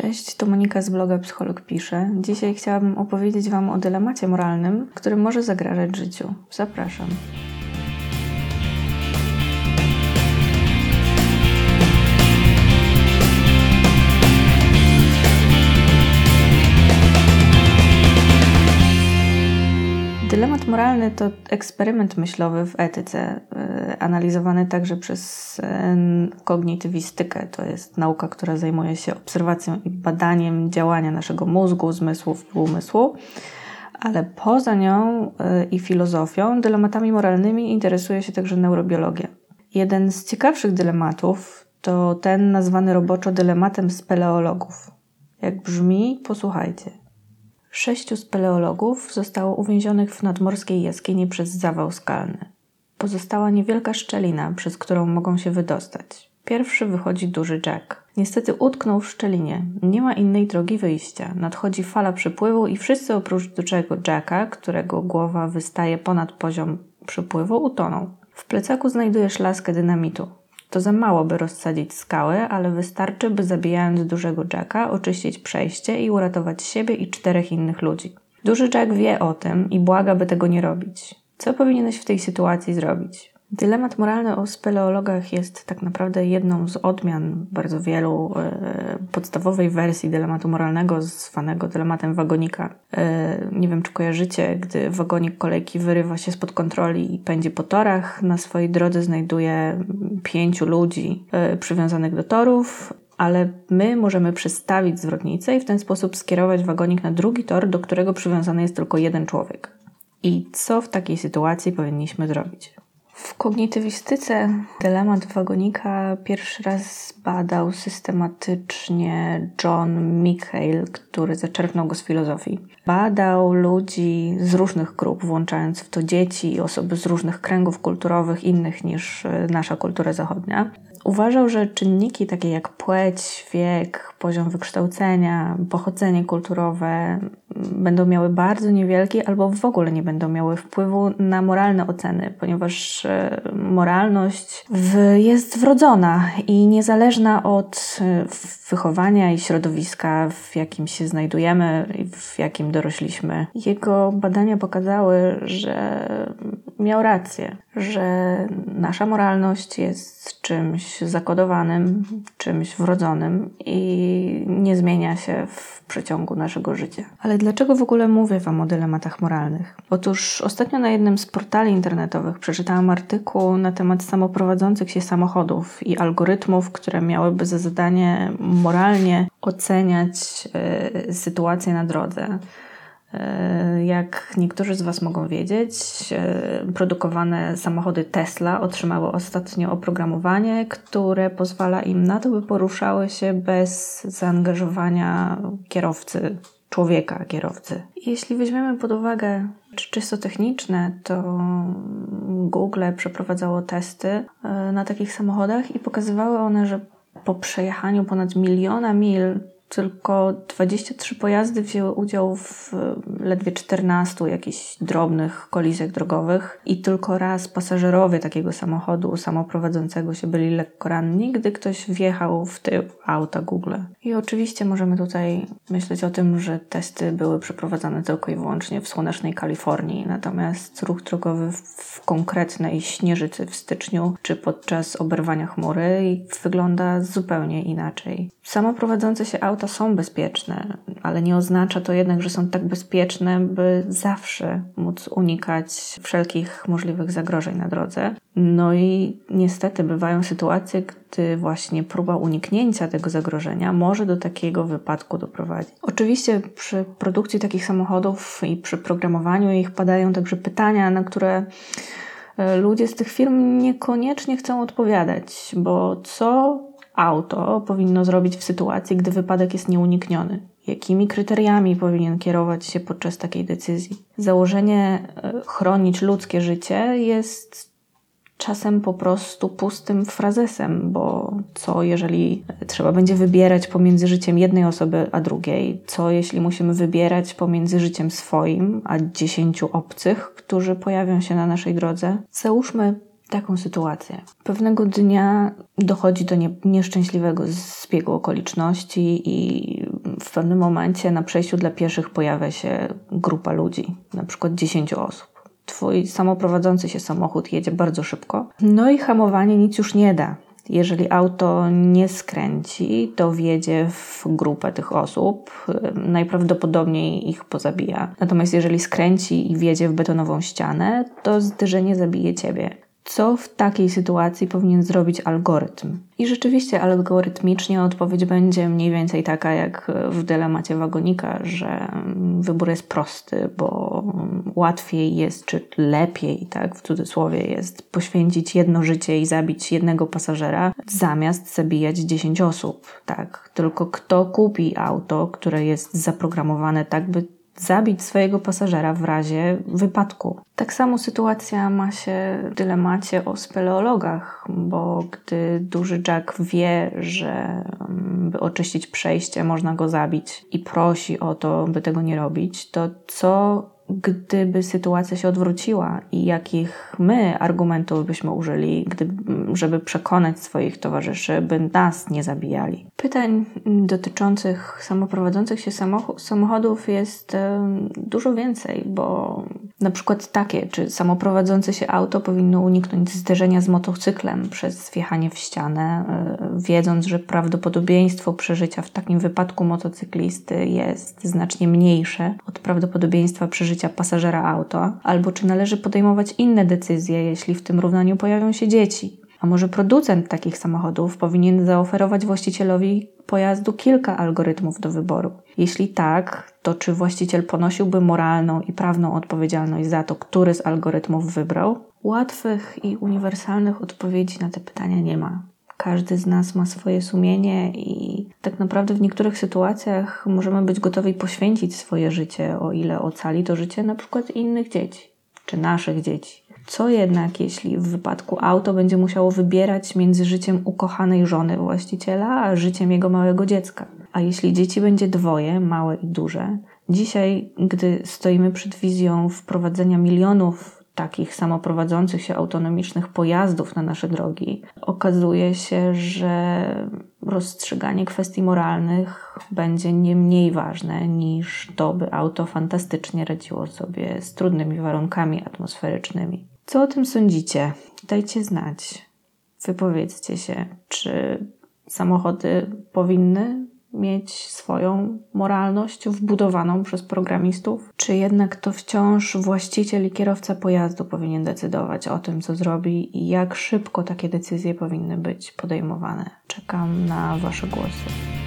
Cześć, to Monika z bloga Psycholog Pisze. Dzisiaj chciałabym opowiedzieć Wam o dylemacie moralnym, który może zagrażać życiu. Zapraszam. Moralny to eksperyment myślowy w etyce, yy, analizowany także przez yy, kognitywistykę. To jest nauka, która zajmuje się obserwacją i badaniem działania naszego mózgu, zmysłów i umysłu. Ale poza nią yy, i filozofią, dylematami moralnymi interesuje się także neurobiologia. Jeden z ciekawszych dylematów to ten nazwany roboczo dylematem speleologów. Jak brzmi, posłuchajcie. Sześciu speleologów zostało uwięzionych w nadmorskiej jaskini przez zawał skalny. Pozostała niewielka szczelina, przez którą mogą się wydostać. Pierwszy wychodzi duży Jack. Niestety utknął w szczelinie. Nie ma innej drogi wyjścia. Nadchodzi fala przypływu i wszyscy oprócz dużego Jacka, którego głowa wystaje ponad poziom przypływu, utoną. W plecaku znajdujesz laskę dynamitu. To za mało, by rozsadzić skały, ale wystarczy, by zabijając dużego Jacka, oczyścić przejście i uratować siebie i czterech innych ludzi. Duży Jack wie o tym i błaga, by tego nie robić. Co powinieneś w tej sytuacji zrobić? Dylemat moralny o speleologach jest tak naprawdę jedną z odmian bardzo wielu e, podstawowej wersji dylematu moralnego, zwanego dylematem wagonika. E, nie wiem, czy kojarzycie, gdy wagonik kolejki wyrywa się spod kontroli i pędzi po torach, na swojej drodze znajduje pięciu ludzi e, przywiązanych do torów, ale my możemy przestawić zwrotnicę i w ten sposób skierować wagonik na drugi tor, do którego przywiązany jest tylko jeden człowiek. I co w takiej sytuacji powinniśmy zrobić? W kognitywistyce dylemat wagonika pierwszy raz badał systematycznie John Mikhail, który zaczerpnął go z filozofii. Badał ludzi z różnych grup, włączając w to dzieci i osoby z różnych kręgów kulturowych, innych niż nasza kultura zachodnia. Uważał, że czynniki takie jak płeć, wiek, poziom wykształcenia, pochodzenie kulturowe będą miały bardzo niewielki albo w ogóle nie będą miały wpływu na moralne oceny, ponieważ e, moralność jest wrodzona i niezależna od e, wychowania i środowiska, w jakim się znajdujemy i w jakim dorośliśmy. Jego badania pokazały, że miał rację, że nasza moralność jest czymś zakodowanym, czymś wrodzonym i nie zmienia się w przeciągu naszego życia. Ale dlaczego w ogóle mówię Wam o dylematach moralnych? Otóż ostatnio na jednym z portali internetowych przeczytałam artykuł na temat samoprowadzących się samochodów i algorytmów, które miałyby za zadanie moralnie oceniać y, sytuację na drodze. E, jak niektórzy z Was mogą wiedzieć, e, produkowane samochody Tesla otrzymały ostatnio oprogramowanie, które pozwala im na to, by poruszały się bez zaangażowania kierowcy, człowieka kierowcy. Jeśli weźmiemy pod uwagę czysto techniczne, to Google przeprowadzało testy e, na takich samochodach i pokazywały one, że po przejechaniu ponad miliona mil tylko 23 pojazdy wzięły udział w ledwie 14 jakichś drobnych kolizjach drogowych i tylko raz pasażerowie takiego samochodu samoprowadzącego się byli lekko ranni, gdy ktoś wjechał w tył auta Google. I oczywiście możemy tutaj myśleć o tym, że testy były przeprowadzane tylko i wyłącznie w słonecznej Kalifornii, natomiast ruch drogowy w konkretnej śnieżycy w styczniu czy podczas oberwania chmury wygląda zupełnie inaczej. Samoprowadzące się auta są bezpieczne, ale nie oznacza to jednak, że są tak bezpieczne, by zawsze móc unikać wszelkich możliwych zagrożeń na drodze. No i niestety bywają sytuacje, gdy właśnie próba uniknięcia tego zagrożenia może do takiego wypadku doprowadzić. Oczywiście przy produkcji takich samochodów i przy programowaniu ich padają także pytania, na które e, ludzie z tych firm niekoniecznie chcą odpowiadać, bo co auto powinno zrobić w sytuacji, gdy wypadek jest nieunikniony? Jakimi kryteriami powinien kierować się podczas takiej decyzji? Założenie e, chronić ludzkie życie jest czasem po prostu pustym frazesem, bo co jeżeli trzeba będzie wybierać pomiędzy życiem jednej osoby a drugiej? Co jeśli musimy wybierać pomiędzy życiem swoim a dziesięciu obcych, którzy pojawią się na naszej drodze? Załóżmy taką sytuację. Pewnego dnia dochodzi do nie, nieszczęśliwego zbiegu okoliczności i w pewnym momencie na przejściu dla pieszych pojawia się grupa ludzi, na przykład 10 osób. Twój samoprowadzący się samochód jedzie bardzo szybko, no i hamowanie nic już nie da. Jeżeli auto nie skręci, to wjedzie w grupę tych osób, najprawdopodobniej ich pozabija. Natomiast jeżeli skręci i wjedzie w betonową ścianę, to zderzenie zabije ciebie co w takiej sytuacji powinien zrobić algorytm. I rzeczywiście algorytmicznie odpowiedź będzie mniej więcej taka jak w dylemacie wagonika, że wybór jest prosty, bo łatwiej jest, czy lepiej, tak w cudzysłowie jest, poświęcić jedno życie i zabić jednego pasażera, zamiast zabijać 10 osób, tak. Tylko kto kupi auto, które jest zaprogramowane tak, by zabić swojego pasażera w razie wypadku. Tak samo sytuacja ma się w dylemacie o speleologach, bo gdy duży Jack wie, że mm, by oczyścić przejście można go zabić i prosi o to, by tego nie robić, to co gdyby sytuacja się odwróciła i jakich my argumentów byśmy użyli, gdyby, żeby przekonać swoich towarzyszy, by nas nie zabijali. Pytań dotyczących samoprowadzących się samochodów jest dużo więcej, bo na przykład takie, czy samoprowadzące się auto powinno uniknąć zderzenia z motocyklem przez wjechanie w ścianę, e, wiedząc, że prawdopodobieństwo przeżycia w takim wypadku motocyklisty jest znacznie mniejsze od prawdopodobieństwa przeżycia życia pasażera auta, albo czy należy podejmować inne decyzje, jeśli w tym równaniu pojawią się dzieci. A może producent takich samochodów powinien zaoferować właścicielowi pojazdu kilka algorytmów do wyboru? Jeśli tak, to czy właściciel ponosiłby moralną i prawną odpowiedzialność za to, który z algorytmów wybrał? Łatwych i uniwersalnych odpowiedzi na te pytania nie ma. Każdy z nas ma swoje sumienie i tak naprawdę w niektórych sytuacjach możemy być gotowi poświęcić swoje życie, o ile ocali to życie na przykład innych dzieci czy naszych dzieci. Co jednak, jeśli w wypadku auto będzie musiało wybierać między życiem ukochanej żony właściciela, a życiem jego małego dziecka? A jeśli dzieci będzie dwoje, małe i duże? Dzisiaj, gdy stoimy przed wizją wprowadzenia milionów takich samoprowadzących się autonomicznych pojazdów na nasze drogi, okazuje się, że rozstrzyganie kwestii moralnych będzie nie mniej ważne niż to, by auto fantastycznie radziło sobie z trudnymi warunkami atmosferycznymi. Co o tym sądzicie? Dajcie znać. Wypowiedzcie się, czy samochody powinny mieć swoją moralność wbudowaną przez programistów? Czy jednak to wciąż właściciel i kierowca pojazdu powinien decydować o tym, co zrobi i jak szybko takie decyzje powinny być podejmowane? Czekam na Wasze głosy.